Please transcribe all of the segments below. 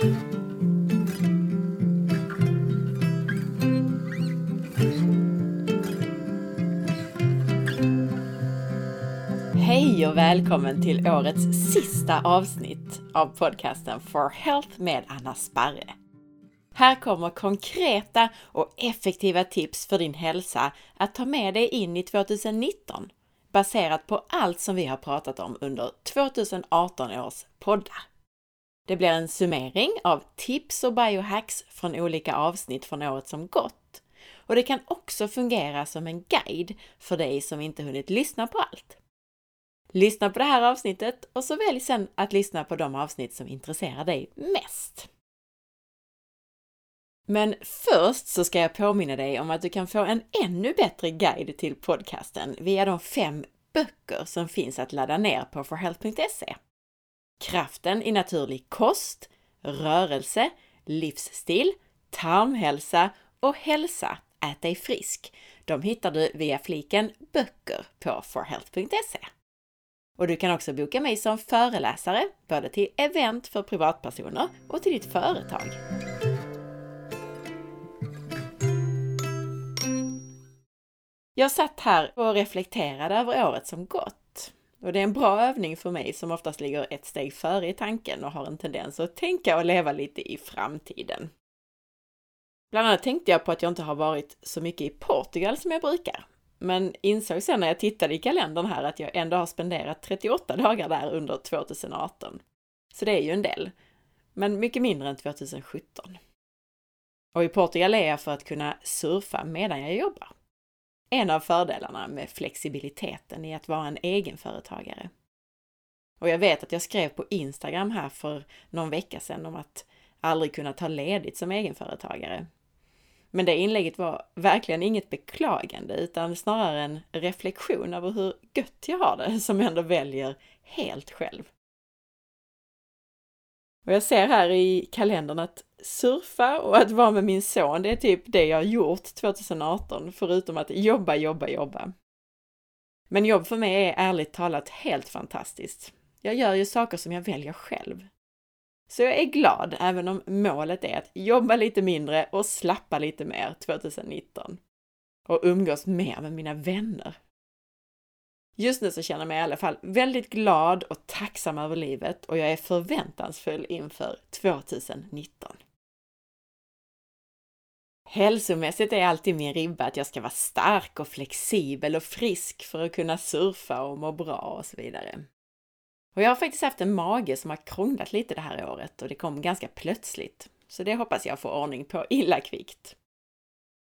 Hej och välkommen till årets sista avsnitt av podcasten For Health med Anna Sparre. Här kommer konkreta och effektiva tips för din hälsa att ta med dig in i 2019 baserat på allt som vi har pratat om under 2018 års poddar. Det blir en summering av tips och biohacks från olika avsnitt från året som gått. Och det kan också fungera som en guide för dig som inte hunnit lyssna på allt. Lyssna på det här avsnittet och så välj sen att lyssna på de avsnitt som intresserar dig mest. Men först så ska jag påminna dig om att du kan få en ännu bättre guide till podcasten via de fem böcker som finns att ladda ner på forhealth.se. Kraften i naturlig kost, rörelse, livsstil, tarmhälsa och hälsa, ät dig frisk. De hittar du via fliken böcker på forhealth.se. Och du kan också boka mig som föreläsare, både till event för privatpersoner och till ditt företag. Jag satt här och reflekterade över året som gått. Och det är en bra övning för mig som oftast ligger ett steg före i tanken och har en tendens att tänka och leva lite i framtiden. Bland annat tänkte jag på att jag inte har varit så mycket i Portugal som jag brukar. Men insåg sen när jag tittade i kalendern här att jag ändå har spenderat 38 dagar där under 2018. Så det är ju en del. Men mycket mindre än 2017. Och i Portugal är jag för att kunna surfa medan jag jobbar en av fördelarna med flexibiliteten i att vara en egenföretagare. Och jag vet att jag skrev på Instagram här för någon vecka sedan om att aldrig kunna ta ledigt som egenföretagare. Men det inlägget var verkligen inget beklagande utan snarare en reflektion över hur gött jag har det som ändå väljer helt själv. Och jag ser här i kalendern att surfa och att vara med min son, det är typ det jag har gjort 2018, förutom att jobba, jobba, jobba. Men jobb för mig är ärligt talat helt fantastiskt. Jag gör ju saker som jag väljer själv. Så jag är glad, även om målet är att jobba lite mindre och slappa lite mer 2019. Och umgås mer med mina vänner. Just nu så känner jag mig i alla fall väldigt glad och tacksam över livet och jag är förväntansfull inför 2019. Hälsomässigt är alltid min ribba att jag ska vara stark och flexibel och frisk för att kunna surfa och må bra och så vidare. Och jag har faktiskt haft en mage som har krånglat lite det här året och det kom ganska plötsligt. Så det hoppas jag får ordning på illa kvickt.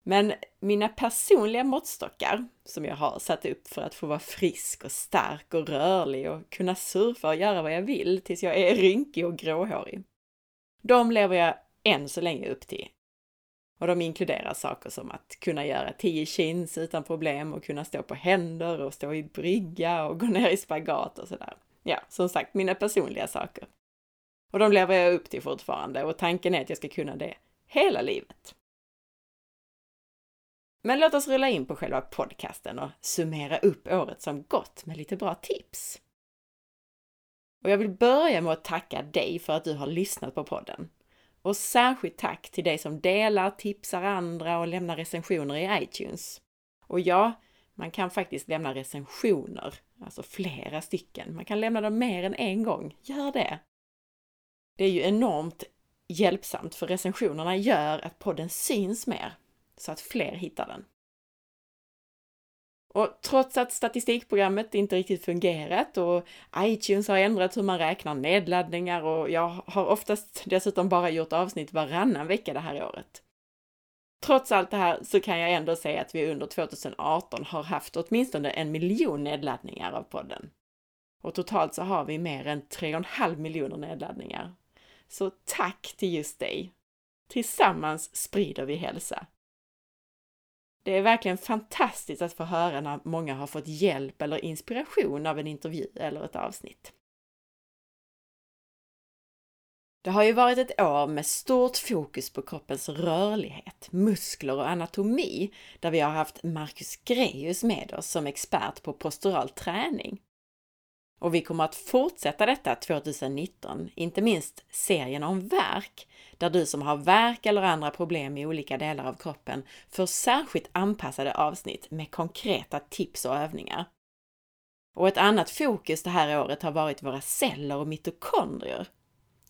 Men mina personliga måttstockar som jag har satt upp för att få vara frisk och stark och rörlig och kunna surfa och göra vad jag vill tills jag är rynkig och gråhårig. De lever jag än så länge upp till. Och de inkluderar saker som att kunna göra 10 chins utan problem och kunna stå på händer och stå i brygga och gå ner i spagat och sådär. Ja, som sagt, mina personliga saker. Och de lever jag upp till fortfarande och tanken är att jag ska kunna det hela livet. Men låt oss rulla in på själva podcasten och summera upp året som gått med lite bra tips. Och jag vill börja med att tacka dig för att du har lyssnat på podden. Och särskilt tack till dig som delar, tipsar andra och lämnar recensioner i iTunes. Och ja, man kan faktiskt lämna recensioner, alltså flera stycken. Man kan lämna dem mer än en gång. Gör det! Det är ju enormt hjälpsamt för recensionerna gör att podden syns mer så att fler hittar den. Och trots att statistikprogrammet inte riktigt fungerat och iTunes har ändrat hur man räknar nedladdningar och jag har oftast dessutom bara gjort avsnitt varannan vecka det här året. Trots allt det här så kan jag ändå säga att vi under 2018 har haft åtminstone en miljon nedladdningar av podden. Och totalt så har vi mer än 3,5 miljoner nedladdningar. Så tack till just dig! Tillsammans sprider vi hälsa. Det är verkligen fantastiskt att få höra när många har fått hjälp eller inspiration av en intervju eller ett avsnitt. Det har ju varit ett år med stort fokus på kroppens rörlighet, muskler och anatomi, där vi har haft Marcus Greus med oss som expert på postural träning. Och vi kommer att fortsätta detta 2019, inte minst serien om värk, där du som har värk eller andra problem i olika delar av kroppen får särskilt anpassade avsnitt med konkreta tips och övningar. Och ett annat fokus det här året har varit våra celler och mitokondrier.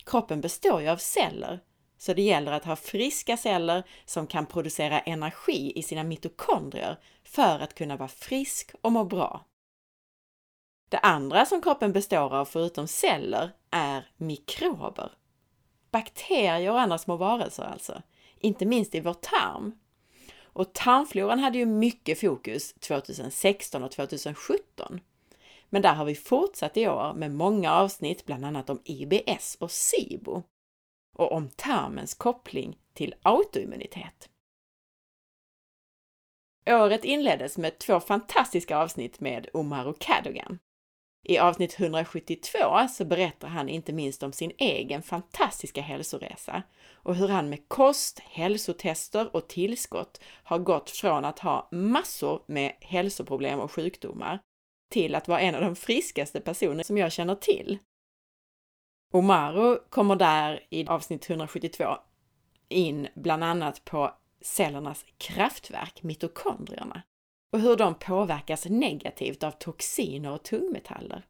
Kroppen består ju av celler, så det gäller att ha friska celler som kan producera energi i sina mitokondrier för att kunna vara frisk och må bra. Det andra som kroppen består av förutom celler är mikrober. Bakterier och andra små varelser alltså, inte minst i vår tarm. Och tarmfloran hade ju mycket fokus 2016 och 2017. Men där har vi fortsatt i år med många avsnitt, bland annat om IBS och SIBO och om tarmens koppling till autoimmunitet. Året inleddes med två fantastiska avsnitt med Omar Cadogan. I avsnitt 172 så berättar han inte minst om sin egen fantastiska hälsoresa och hur han med kost, hälsotester och tillskott har gått från att ha massor med hälsoproblem och sjukdomar till att vara en av de friskaste personer som jag känner till. Omaro kommer där i avsnitt 172 in bland annat på cellernas kraftverk, mitokondrierna, och hur de påverkas negativt av toxiner och tungmetaller.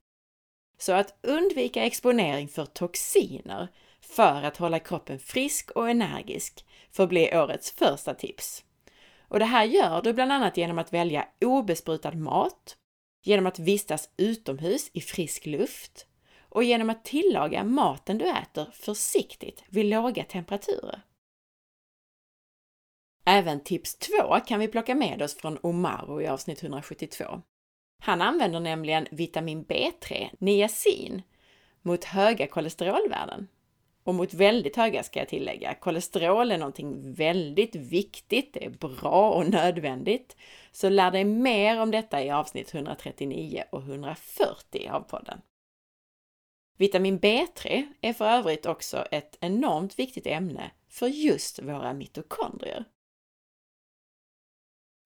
Så att undvika exponering för toxiner för att hålla kroppen frisk och energisk får bli årets första tips. Och det här gör du bland annat genom att välja obesprutad mat, genom att vistas utomhus i frisk luft och genom att tillaga maten du äter försiktigt vid låga temperaturer. Även tips 2 kan vi plocka med oss från Omaro i avsnitt 172. Han använder nämligen vitamin B3, niacin, mot höga kolesterolvärden. Och mot väldigt höga ska jag tillägga. Kolesterol är någonting väldigt viktigt, det är bra och nödvändigt. Så lär dig mer om detta i avsnitt 139 och 140 av podden. Vitamin B3 är för övrigt också ett enormt viktigt ämne för just våra mitokondrier.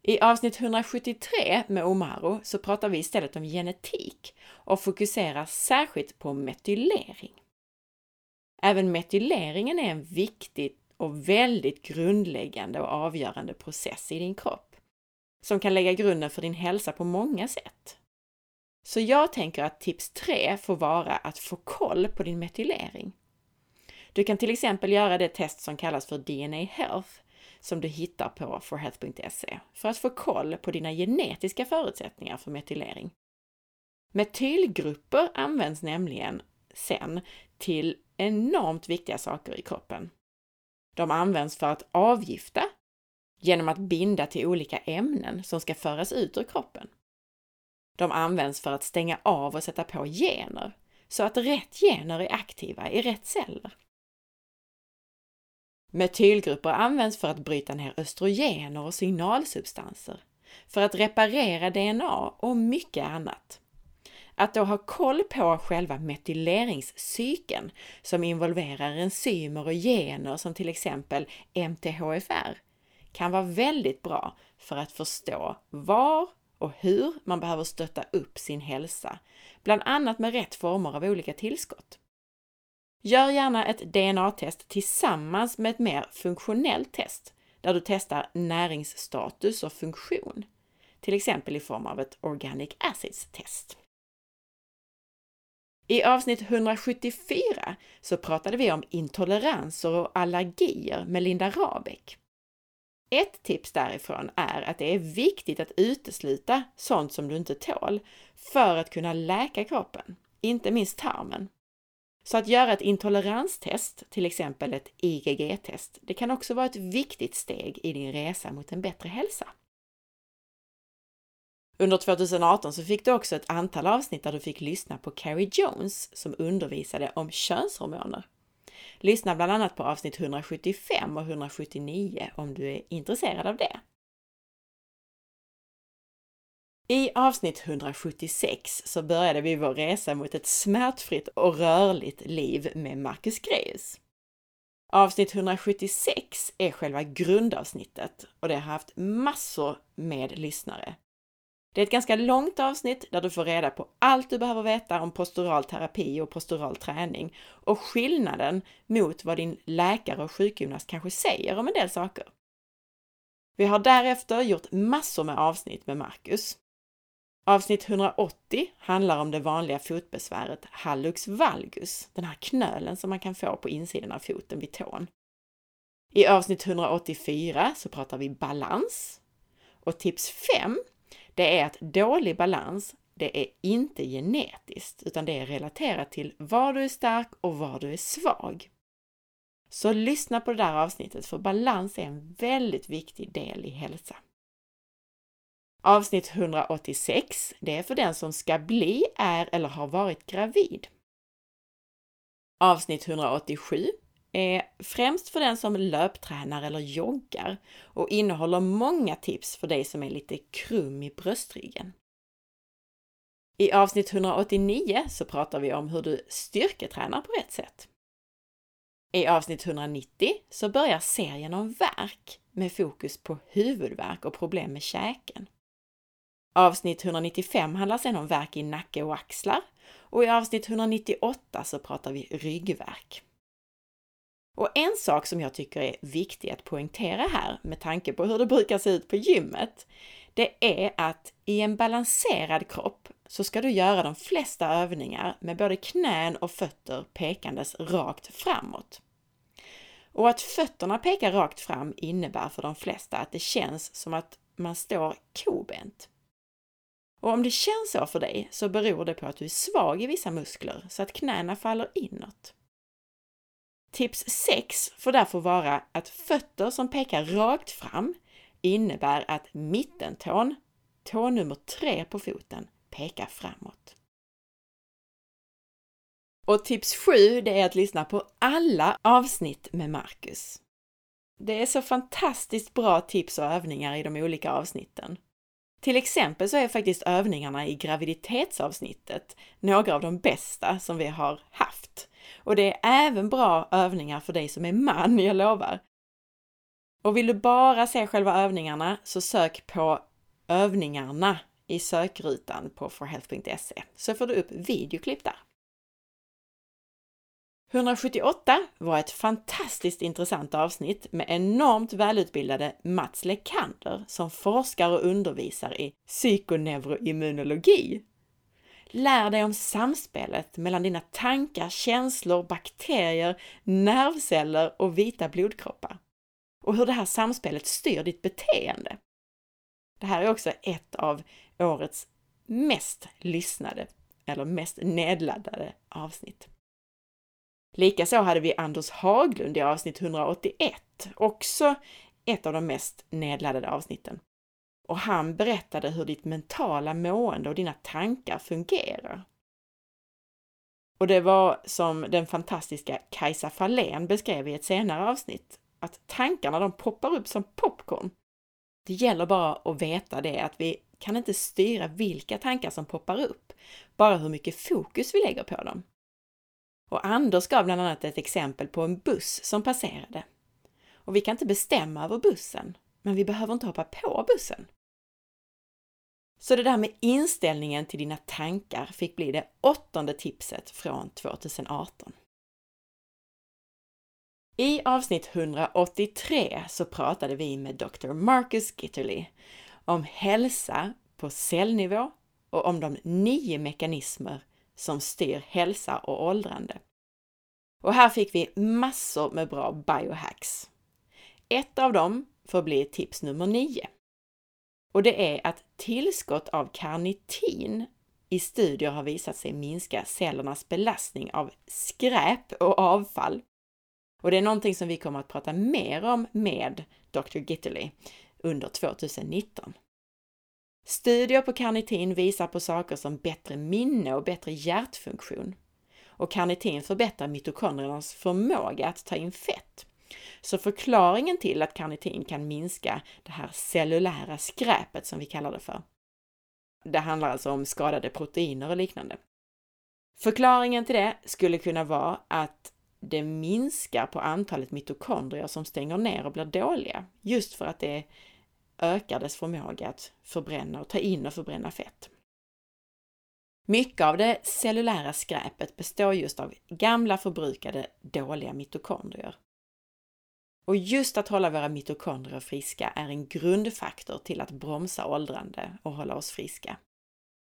I avsnitt 173 med Omaro så pratar vi istället om genetik och fokuserar särskilt på metylering. Även metyleringen är en viktig och väldigt grundläggande och avgörande process i din kropp som kan lägga grunden för din hälsa på många sätt. Så jag tänker att tips 3 får vara att få koll på din metylering. Du kan till exempel göra det test som kallas för DNA Health som du hittar på forhealth.se för att få koll på dina genetiska förutsättningar för metylering. Metylgrupper används nämligen sen till enormt viktiga saker i kroppen. De används för att avgifta genom att binda till olika ämnen som ska föras ut ur kroppen. De används för att stänga av och sätta på gener så att rätt gener är aktiva i rätt celler. Metylgrupper används för att bryta ner östrogener och signalsubstanser, för att reparera DNA och mycket annat. Att då ha koll på själva metyleringscykeln som involverar enzymer och gener som till exempel MTHFR kan vara väldigt bra för att förstå var och hur man behöver stötta upp sin hälsa, bland annat med rätt former av olika tillskott. Gör gärna ett DNA-test tillsammans med ett mer funktionellt test där du testar näringsstatus och funktion, till exempel i form av ett Organic Acids-test. I avsnitt 174 så pratade vi om intoleranser och allergier med Linda Rabeck. Ett tips därifrån är att det är viktigt att utesluta sånt som du inte tål för att kunna läka kroppen, inte minst tarmen. Så att göra ett intoleranstest, till exempel ett IgG-test, det kan också vara ett viktigt steg i din resa mot en bättre hälsa. Under 2018 så fick du också ett antal avsnitt där du fick lyssna på Carrie Jones som undervisade om könshormoner. Lyssna bland annat på avsnitt 175 och 179 om du är intresserad av det. I avsnitt 176 så började vi vår resa mot ett smärtfritt och rörligt liv med Marcus Greus. Avsnitt 176 är själva grundavsnittet och det har haft massor med lyssnare. Det är ett ganska långt avsnitt där du får reda på allt du behöver veta om postural terapi och postural träning och skillnaden mot vad din läkare och sjukgymnast kanske säger om en del saker. Vi har därefter gjort massor med avsnitt med Marcus. Avsnitt 180 handlar om det vanliga fotbesväret hallux valgus, den här knölen som man kan få på insidan av foten vid tån. I avsnitt 184 så pratar vi balans. Och tips 5, det är att dålig balans, det är inte genetiskt, utan det är relaterat till var du är stark och var du är svag. Så lyssna på det där avsnittet, för balans är en väldigt viktig del i hälsa. Avsnitt 186, det är för den som ska bli, är eller har varit gravid. Avsnitt 187 är främst för den som löptränar eller joggar och innehåller många tips för dig som är lite krum i bröstryggen. I avsnitt 189 så pratar vi om hur du styrketränar på rätt sätt. I avsnitt 190 så börjar serien om värk med fokus på huvudvärk och problem med käken. Avsnitt 195 handlar sedan om värk i nacke och axlar och i avsnitt 198 så pratar vi ryggvärk. Och en sak som jag tycker är viktig att poängtera här med tanke på hur det brukar se ut på gymmet, det är att i en balanserad kropp så ska du göra de flesta övningar med både knän och fötter pekandes rakt framåt. Och att fötterna pekar rakt fram innebär för de flesta att det känns som att man står kobent. Och om det känns så för dig så beror det på att du är svag i vissa muskler så att knäna faller inåt. Tips 6 får därför vara att fötter som pekar rakt fram innebär att mittentån, tå nummer 3 på foten, pekar framåt. Och tips 7, det är att lyssna på alla avsnitt med Marcus. Det är så fantastiskt bra tips och övningar i de olika avsnitten. Till exempel så är faktiskt övningarna i graviditetsavsnittet några av de bästa som vi har haft. Och det är även bra övningar för dig som är man, jag lovar. Och vill du bara se själva övningarna så sök på övningarna i sökrutan på forhealth.se så får du upp videoklipp där. 178 var ett fantastiskt intressant avsnitt med enormt välutbildade Mats Lekander som forskar och undervisar i psykoneuroimmunologi. Lär dig om samspelet mellan dina tankar, känslor, bakterier, nervceller och vita blodkroppar. Och hur det här samspelet styr ditt beteende. Det här är också ett av årets mest lyssnade eller mest nedladdade avsnitt. Likaså hade vi Anders Haglund i avsnitt 181, också ett av de mest nedladdade avsnitten. Och han berättade hur ditt mentala mående och dina tankar fungerar. Och det var som den fantastiska Kajsa Fahlén beskrev i ett senare avsnitt, att tankarna de poppar upp som popcorn. Det gäller bara att veta det att vi kan inte styra vilka tankar som poppar upp, bara hur mycket fokus vi lägger på dem. Och Anders gav bland annat ett exempel på en buss som passerade. Och vi kan inte bestämma över bussen, men vi behöver inte hoppa på bussen. Så det där med inställningen till dina tankar fick bli det åttonde tipset från 2018. I avsnitt 183 så pratade vi med Dr. Marcus Gitterly om hälsa på cellnivå och om de nio mekanismer som styr hälsa och åldrande. Och här fick vi massor med bra biohacks. Ett av dem får bli tips nummer 9. Och det är att tillskott av karnitin i studier har visat sig minska cellernas belastning av skräp och avfall. Och det är någonting som vi kommer att prata mer om med Dr. Gitterly under 2019. Studier på karnitin visar på saker som bättre minne och bättre hjärtfunktion. Och karnitin förbättrar mitokondriernas förmåga att ta in fett. Så förklaringen till att karnitin kan minska det här cellulära skräpet som vi kallar det för. Det handlar alltså om skadade proteiner och liknande. Förklaringen till det skulle kunna vara att det minskar på antalet mitokondrier som stänger ner och blir dåliga, just för att det ökar dess förmåga att förbränna och ta in och förbränna fett. Mycket av det cellulära skräpet består just av gamla förbrukade dåliga mitokondrier. Och just att hålla våra mitokondrier friska är en grundfaktor till att bromsa åldrande och hålla oss friska.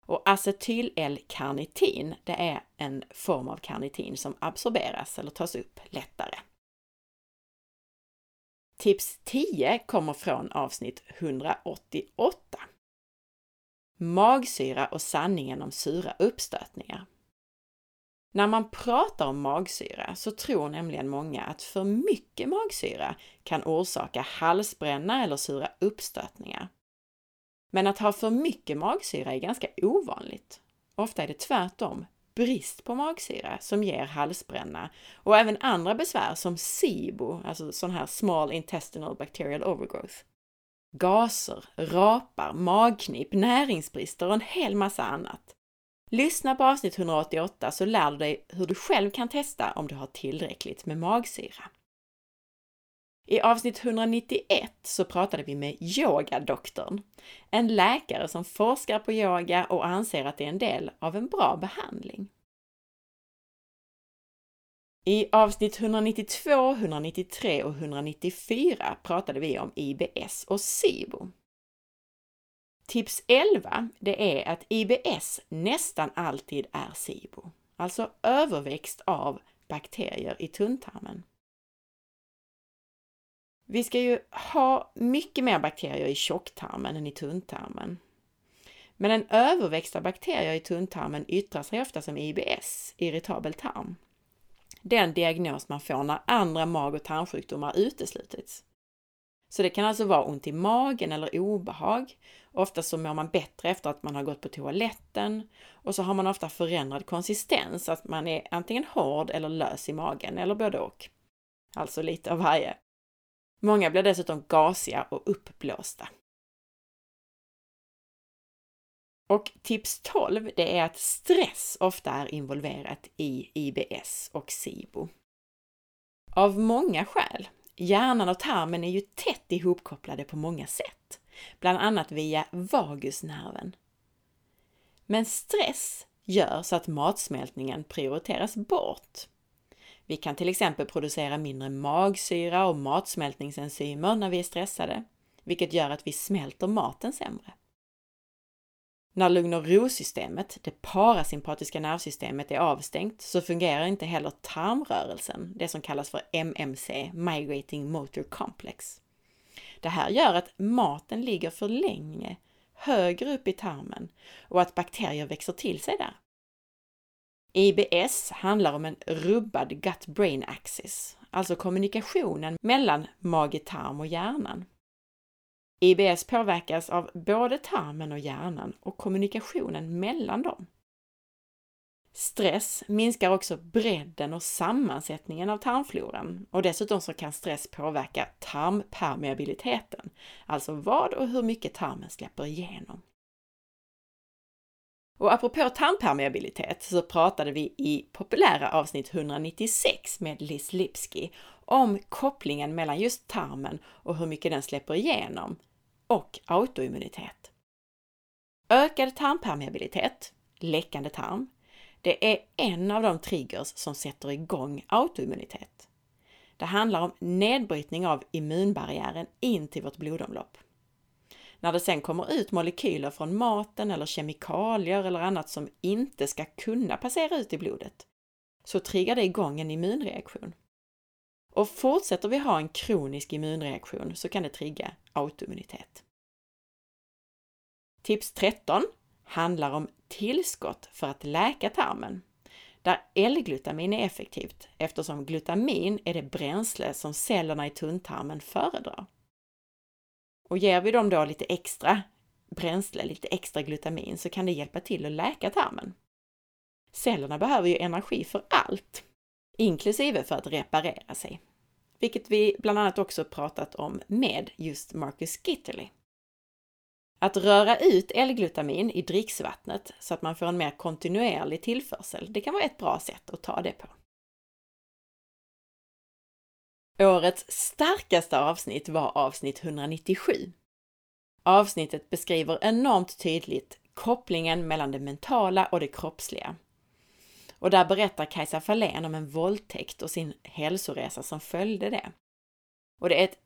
Och acetyl-L-karnitin, det är en form av karnitin som absorberas eller tas upp lättare. Tips 10 kommer från avsnitt 188. Magsyra och sanningen om sura uppstötningar. När man pratar om magsyra så tror nämligen många att för mycket magsyra kan orsaka halsbränna eller sura uppstötningar. Men att ha för mycket magsyra är ganska ovanligt. Ofta är det tvärtom brist på magsyra som ger halsbränna och även andra besvär som SIBO, alltså sån här Small Intestinal Bacterial Overgrowth. Gaser, rapar, magknip, näringsbrister och en hel massa annat. Lyssna på avsnitt 188 så lär du dig hur du själv kan testa om du har tillräckligt med magsyra. I avsnitt 191 så pratade vi med yogadoktorn, en läkare som forskar på yoga och anser att det är en del av en bra behandling. I avsnitt 192, 193 och 194 pratade vi om IBS och SIBO. Tips 11, det är att IBS nästan alltid är SIBO, alltså överväxt av bakterier i tunntarmen. Vi ska ju ha mycket mer bakterier i tjocktarmen än i tunntarmen. Men en överväxt av bakterier i tunntarmen yttrar sig ofta som IBS, irritabel tarm. Den diagnos man får när andra mag och tarmsjukdomar uteslutits. Så det kan alltså vara ont i magen eller obehag. Ofta så mår man bättre efter att man har gått på toaletten och så har man ofta förändrad konsistens, att man är antingen hård eller lös i magen eller både och. Alltså lite av varje. Många blir dessutom gasiga och uppblåsta. Och tips 12, det är att stress ofta är involverat i IBS och SIBO. Av många skäl. Hjärnan och tarmen är ju tätt ihopkopplade på många sätt, bland annat via vagusnerven. Men stress gör så att matsmältningen prioriteras bort. Vi kan till exempel producera mindre magsyra och matsmältningsenzymer när vi är stressade, vilket gör att vi smälter maten sämre. När lugn och ro-systemet, det parasympatiska nervsystemet, är avstängt så fungerar inte heller tarmrörelsen, det som kallas för MMC, Migrating Motor Complex. Det här gör att maten ligger för länge högre upp i tarmen och att bakterier växer till sig där. IBS handlar om en rubbad gut-brain axis, alltså kommunikationen mellan mage-tarm och hjärnan. IBS påverkas av både tarmen och hjärnan och kommunikationen mellan dem. Stress minskar också bredden och sammansättningen av tarmfloran och dessutom så kan stress påverka tarmpermeabiliteten, alltså vad och hur mycket tarmen släpper igenom. Och apropå tarmpermeabilitet så pratade vi i populära avsnitt 196 med Liz Lipski om kopplingen mellan just tarmen och hur mycket den släpper igenom och autoimmunitet. Ökad tarmpermeabilitet, läckande tarm, det är en av de triggers som sätter igång autoimmunitet. Det handlar om nedbrytning av immunbarriären in till vårt blodomlopp. När det sen kommer ut molekyler från maten eller kemikalier eller annat som inte ska kunna passera ut i blodet, så triggar det igång en immunreaktion. Och fortsätter vi ha en kronisk immunreaktion så kan det trigga autoimmunitet. Tips 13 handlar om tillskott för att läka tarmen, där L-glutamin är effektivt eftersom glutamin är det bränsle som cellerna i tunntarmen föredrar. Och ger vi dem då lite extra bränsle, lite extra glutamin, så kan det hjälpa till att läka tarmen. Cellerna behöver ju energi för allt, inklusive för att reparera sig. Vilket vi bland annat också pratat om med just Marcus Gitterly. Att röra ut L-glutamin i dricksvattnet så att man får en mer kontinuerlig tillförsel, det kan vara ett bra sätt att ta det på. Årets starkaste avsnitt var avsnitt 197. Avsnittet beskriver enormt tydligt kopplingen mellan det mentala och det kroppsliga. Och där berättar Kajsa Fahlén om en våldtäkt och sin hälsoresa som följde det. Och det är ett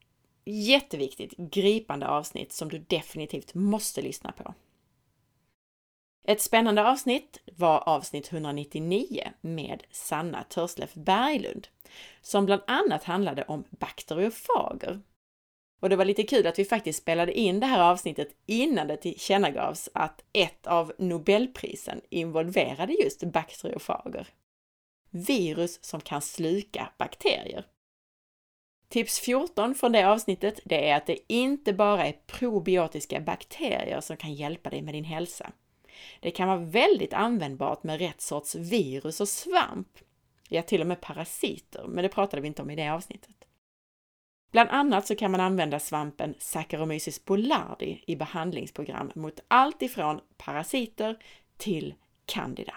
jätteviktigt, gripande avsnitt som du definitivt måste lyssna på. Ett spännande avsnitt var avsnitt 199 med Sanna Törslef Berglund, som bland annat handlade om bakteriofager. Och det var lite kul att vi faktiskt spelade in det här avsnittet innan det tillkännagavs att ett av Nobelprisen involverade just bakteriofager. Virus som kan sluka bakterier. Tips 14 från det avsnittet, det är att det inte bara är probiotiska bakterier som kan hjälpa dig med din hälsa. Det kan vara väldigt användbart med rätt sorts virus och svamp. Ja, till och med parasiter, men det pratade vi inte om i det avsnittet. Bland annat så kan man använda svampen Saccharomyces boulardii i behandlingsprogram mot allt ifrån parasiter till candida.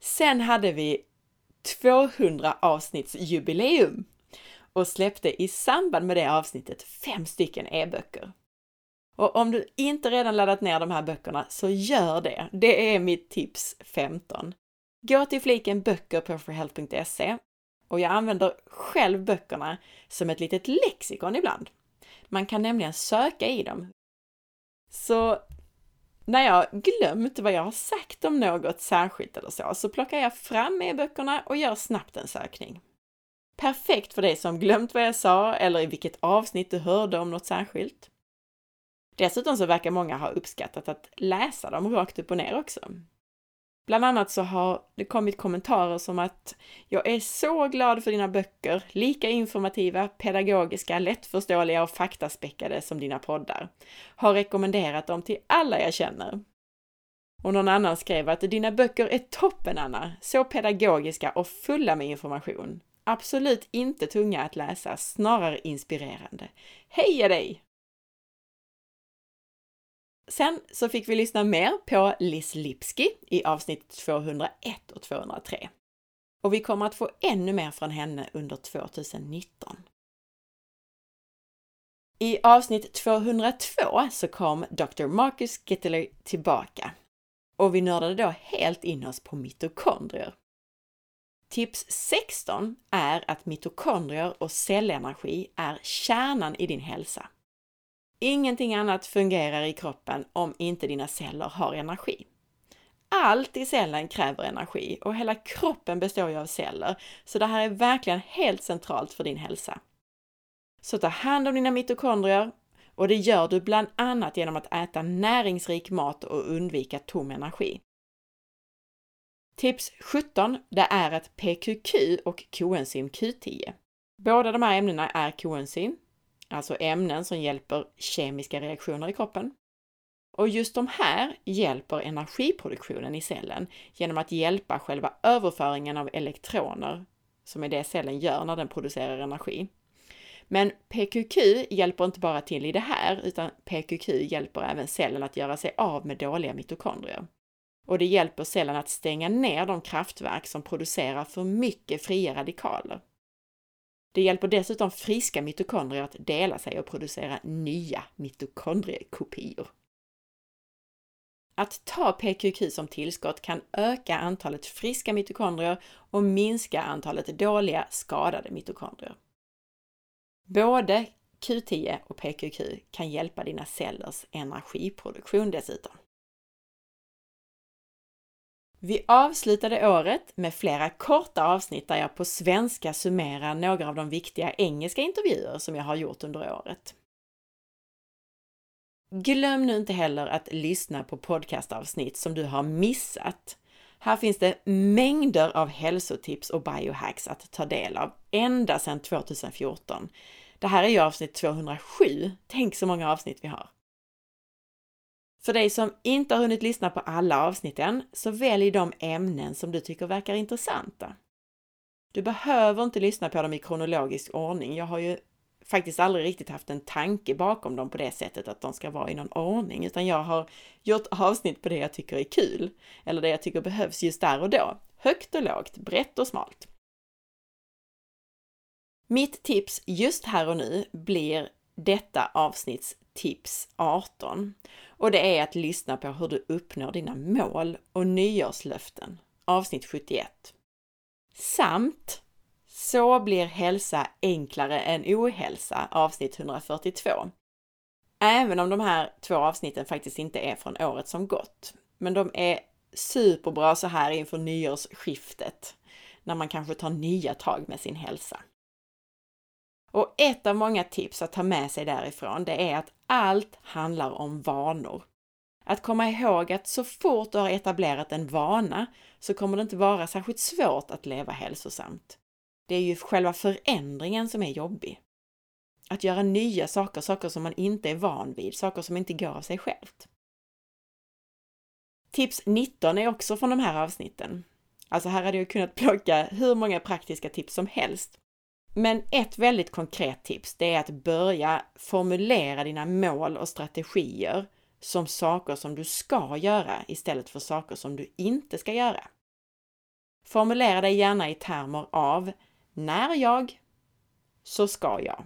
Sen hade vi 200 avsnittsjubileum och släppte i samband med det avsnittet fem stycken e-böcker. Och om du inte redan laddat ner de här böckerna så gör det. Det är mitt tips 15. Gå till fliken böcker på forhealth.se och jag använder själv böckerna som ett litet lexikon ibland. Man kan nämligen söka i dem. Så när jag glömt vad jag har sagt om något särskilt eller så, så plockar jag fram e-böckerna och gör snabbt en sökning. Perfekt för dig som glömt vad jag sa eller i vilket avsnitt du hörde om något särskilt. Dessutom så verkar många ha uppskattat att läsa dem rakt upp och ner också. Bland annat så har det kommit kommentarer som att jag är så glad för dina böcker, lika informativa, pedagogiska, lättförståeliga och faktaspäckade som dina poddar. Har rekommenderat dem till alla jag känner. Och någon annan skrev att dina böcker är toppen Anna, så pedagogiska och fulla med information. Absolut inte tunga att läsa, snarare inspirerande. Heja dig! Sen så fick vi lyssna mer på Liz Lipski i avsnitt 201 och 203. Och vi kommer att få ännu mer från henne under 2019. I avsnitt 202 så kom Dr. Marcus Gittler tillbaka och vi nördade då helt in oss på mitokondrier. Tips 16 är att mitokondrier och cellenergi är kärnan i din hälsa. Ingenting annat fungerar i kroppen om inte dina celler har energi. Allt i cellen kräver energi och hela kroppen består ju av celler, så det här är verkligen helt centralt för din hälsa. Så ta hand om dina mitokondrier och det gör du bland annat genom att äta näringsrik mat och undvika tom energi. Tips 17, det är ett PQQ och koenzym Q10. Båda de här ämnena är koenzym alltså ämnen som hjälper kemiska reaktioner i kroppen. Och just de här hjälper energiproduktionen i cellen genom att hjälpa själva överföringen av elektroner, som är det cellen gör när den producerar energi. Men PQQ hjälper inte bara till i det här, utan PQQ hjälper även cellen att göra sig av med dåliga mitokondrier. Och det hjälper cellen att stänga ner de kraftverk som producerar för mycket fria radikaler. Det hjälper dessutom friska mitokondrier att dela sig och producera nya mitokondriekopior. Att ta PQQ som tillskott kan öka antalet friska mitokondrier och minska antalet dåliga, skadade mitokondrier. Både Q10 och PQQ kan hjälpa dina cellers energiproduktion dessutom. Vi avslutade året med flera korta avsnitt där jag på svenska summerar några av de viktiga engelska intervjuer som jag har gjort under året. Glöm nu inte heller att lyssna på podcastavsnitt som du har missat. Här finns det mängder av hälsotips och biohacks att ta del av ända sedan 2014. Det här är ju avsnitt 207. Tänk så många avsnitt vi har! För dig som inte har hunnit lyssna på alla avsnitten, så välj de ämnen som du tycker verkar intressanta. Du behöver inte lyssna på dem i kronologisk ordning. Jag har ju faktiskt aldrig riktigt haft en tanke bakom dem på det sättet att de ska vara i någon ordning, utan jag har gjort avsnitt på det jag tycker är kul, eller det jag tycker behövs just där och då. Högt och lågt, brett och smalt. Mitt tips just här och nu blir detta avsnitts tips 18 och det är att lyssna på hur du uppnår dina mål och nyårslöften. Avsnitt 71. Samt Så blir hälsa enklare än ohälsa avsnitt 142. Även om de här två avsnitten faktiskt inte är från året som gått. Men de är superbra så här inför nyårsskiftet när man kanske tar nya tag med sin hälsa. Och ett av många tips att ta med sig därifrån, det är att allt handlar om vanor. Att komma ihåg att så fort du har etablerat en vana så kommer det inte vara särskilt svårt att leva hälsosamt. Det är ju själva förändringen som är jobbig. Att göra nya saker, saker som man inte är van vid, saker som inte går av sig självt. Tips 19 är också från de här avsnitten. Alltså här hade jag kunnat plocka hur många praktiska tips som helst. Men ett väldigt konkret tips, det är att börja formulera dina mål och strategier som saker som du ska göra istället för saker som du inte ska göra. Formulera dig gärna i termer av när jag, så ska jag.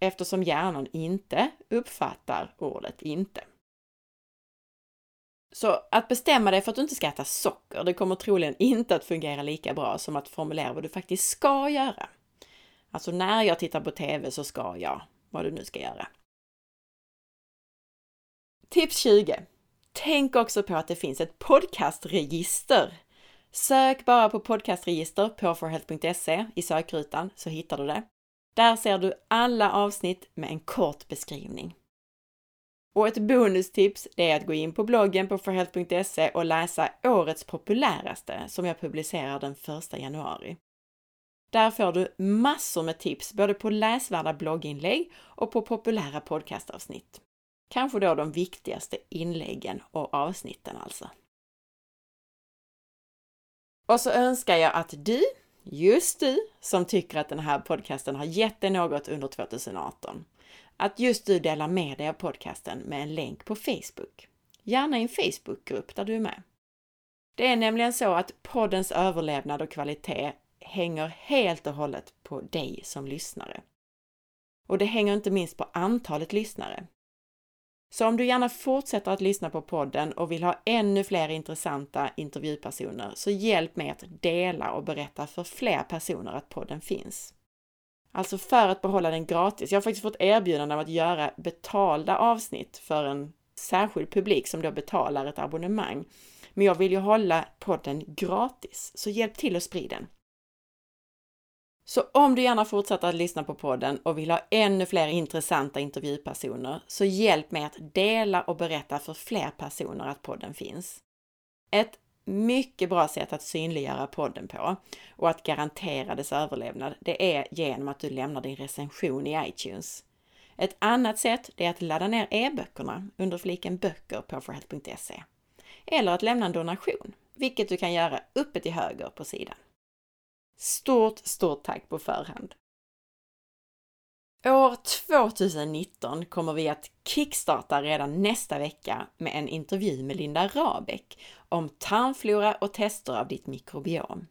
Eftersom hjärnan inte uppfattar ordet inte. Så att bestämma dig för att du inte ska äta socker, det kommer troligen inte att fungera lika bra som att formulera vad du faktiskt ska göra. Alltså när jag tittar på TV så ska jag, vad du nu ska göra. Tips 20. Tänk också på att det finns ett podcastregister. Sök bara på podcastregister på forhealth.se i sökrutan så hittar du det. Där ser du alla avsnitt med en kort beskrivning. Och ett bonustips det är att gå in på bloggen på forhealth.se och läsa årets populäraste som jag publicerar den 1 januari. Där får du massor med tips både på läsvärda blogginlägg och på populära podcastavsnitt. Kanske då de viktigaste inläggen och avsnitten alltså. Och så önskar jag att du, just du, som tycker att den här podcasten har gett dig något under 2018, att just du delar med dig av podcasten med en länk på Facebook. Gärna i en Facebookgrupp där du är med. Det är nämligen så att poddens överlevnad och kvalitet hänger helt och hållet på dig som lyssnare. Och det hänger inte minst på antalet lyssnare. Så om du gärna fortsätter att lyssna på podden och vill ha ännu fler intressanta intervjupersoner, så hjälp mig att dela och berätta för fler personer att podden finns. Alltså för att behålla den gratis. Jag har faktiskt fått erbjudande om att göra betalda avsnitt för en särskild publik som då betalar ett abonnemang. Men jag vill ju hålla podden gratis, så hjälp till att sprida den. Så om du gärna fortsätter att lyssna på podden och vill ha ännu fler intressanta intervjupersoner, så hjälp mig att dela och berätta för fler personer att podden finns. Ett mycket bra sätt att synliggöra podden på och att garantera dess överlevnad, det är genom att du lämnar din recension i iTunes. Ett annat sätt är att ladda ner e-böckerna under fliken böcker på forhealth.se. Eller att lämna en donation, vilket du kan göra uppe till höger på sidan. Stort, stort tack på förhand! År 2019 kommer vi att kickstarta redan nästa vecka med en intervju med Linda Rabeck om tarmflora och tester av ditt mikrobiom.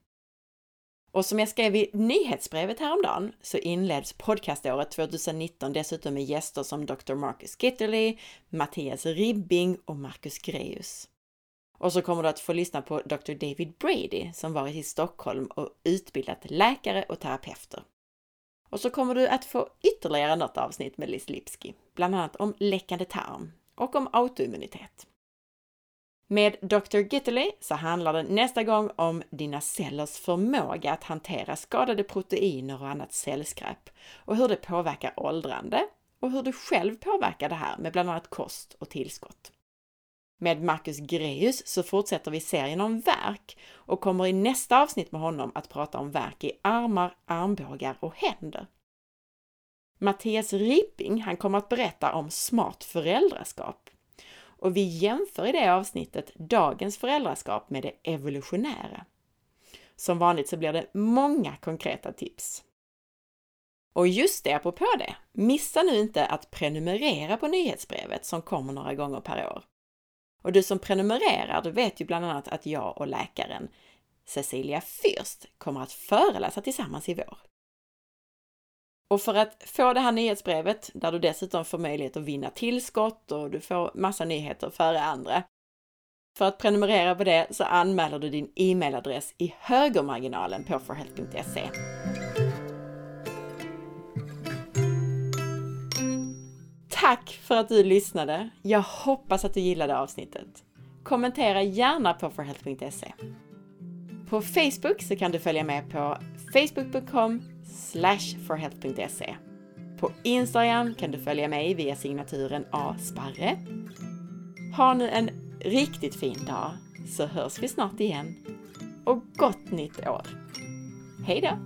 Och som jag skrev i nyhetsbrevet häromdagen så inleds podcaståret 2019 dessutom med gäster som Dr. Marcus Gitterly, Mattias Ribbing och Marcus Greus. Och så kommer du att få lyssna på Dr. David Brady som varit i Stockholm och utbildat läkare och terapeuter. Och så kommer du att få ytterligare något avsnitt med Liz Lipski, bland annat om läckande tarm och om autoimmunitet. Med Dr. Gitterly så handlar det nästa gång om dina cellers förmåga att hantera skadade proteiner och annat cellskräp och hur det påverkar åldrande och hur du själv påverkar det här med bland annat kost och tillskott. Med Marcus Greus så fortsätter vi serien om verk och kommer i nästa avsnitt med honom att prata om verk i armar, armbågar och händer. Mattias Ripping, han kommer att berätta om smart föräldraskap. Och vi jämför i det avsnittet dagens föräldraskap med det evolutionära. Som vanligt så blir det många konkreta tips. Och just det, apropå det, missa nu inte att prenumerera på nyhetsbrevet som kommer några gånger per år. Och du som prenumererar, du vet ju bland annat att jag och läkaren Cecilia Fürst kommer att föreläsa tillsammans i vår. Och för att få det här nyhetsbrevet, där du dessutom får möjlighet att vinna tillskott och du får massa nyheter före andra. För att prenumerera på det så anmäler du din e-mailadress i högermarginalen på forhealth.se. Tack för att du lyssnade! Jag hoppas att du gillade avsnittet. Kommentera gärna på forhealth.se. På Facebook så kan du följa med på facebook.com forhealth.se. På Instagram kan du följa mig via signaturen asparre. Ha nu en riktigt fin dag så hörs vi snart igen. Och gott nytt år! Hej då!